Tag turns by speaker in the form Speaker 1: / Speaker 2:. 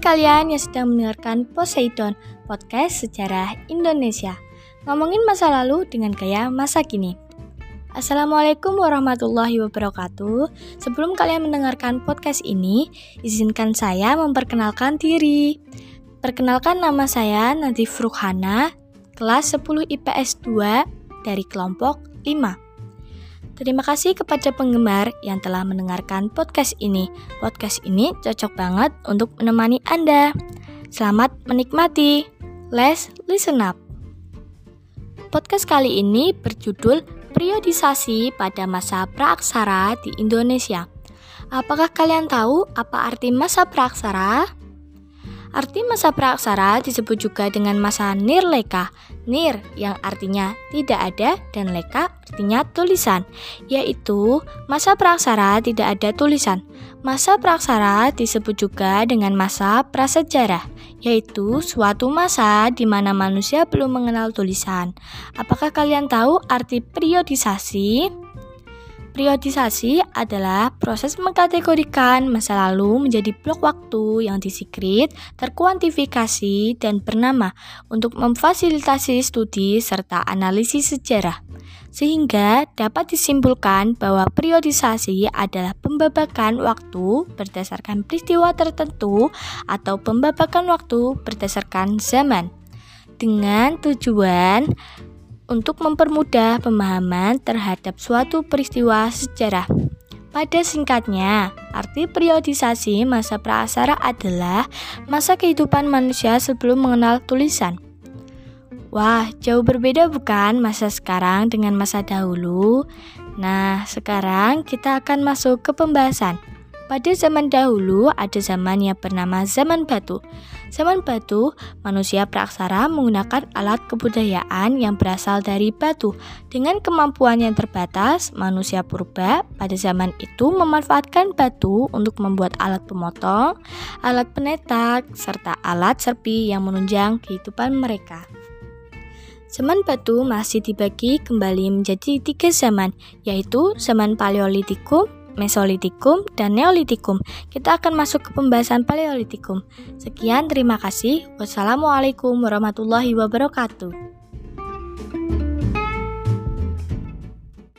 Speaker 1: kalian yang sedang mendengarkan Poseidon, podcast sejarah Indonesia. Ngomongin masa lalu dengan gaya masa kini. Assalamualaikum warahmatullahi wabarakatuh. Sebelum kalian mendengarkan podcast ini, izinkan saya memperkenalkan diri. Perkenalkan nama saya Nadif Rukhana, kelas 10 IPS 2 dari kelompok 5. Terima kasih kepada penggemar yang telah mendengarkan podcast ini. Podcast ini cocok banget untuk menemani Anda. Selamat menikmati. Let's listen up. Podcast kali ini berjudul Periodisasi pada masa praaksara di Indonesia. Apakah kalian tahu apa arti masa praaksara? Arti masa praaksara disebut juga dengan masa nirleka. Nir yang artinya tidak ada dan leka artinya tulisan, yaitu masa praaksara tidak ada tulisan. Masa praaksara disebut juga dengan masa prasejarah, yaitu suatu masa di mana manusia belum mengenal tulisan. Apakah kalian tahu arti periodisasi? Periodisasi adalah proses mengkategorikan masa lalu menjadi blok waktu yang disikrit, terkuantifikasi, dan bernama untuk memfasilitasi studi serta analisis sejarah. Sehingga dapat disimpulkan bahwa periodisasi adalah pembabakan waktu berdasarkan peristiwa tertentu atau pembabakan waktu berdasarkan zaman dengan tujuan untuk mempermudah pemahaman terhadap suatu peristiwa sejarah. Pada singkatnya, arti periodisasi masa prasara adalah masa kehidupan manusia sebelum mengenal tulisan. Wah, jauh berbeda bukan masa sekarang dengan masa dahulu? Nah, sekarang kita akan masuk ke pembahasan. Pada zaman dahulu ada zaman yang bernama zaman batu. Zaman batu, manusia praksara menggunakan alat kebudayaan yang berasal dari batu. Dengan kemampuan yang terbatas, manusia purba pada zaman itu memanfaatkan batu untuk membuat alat pemotong, alat penetak, serta alat serpi yang menunjang kehidupan mereka. Zaman batu masih dibagi kembali menjadi tiga zaman, yaitu zaman Paleolitikum, Mesolitikum, dan Neolitikum. Kita akan masuk ke pembahasan Paleolitikum. Sekian, terima kasih. Wassalamualaikum warahmatullahi wabarakatuh.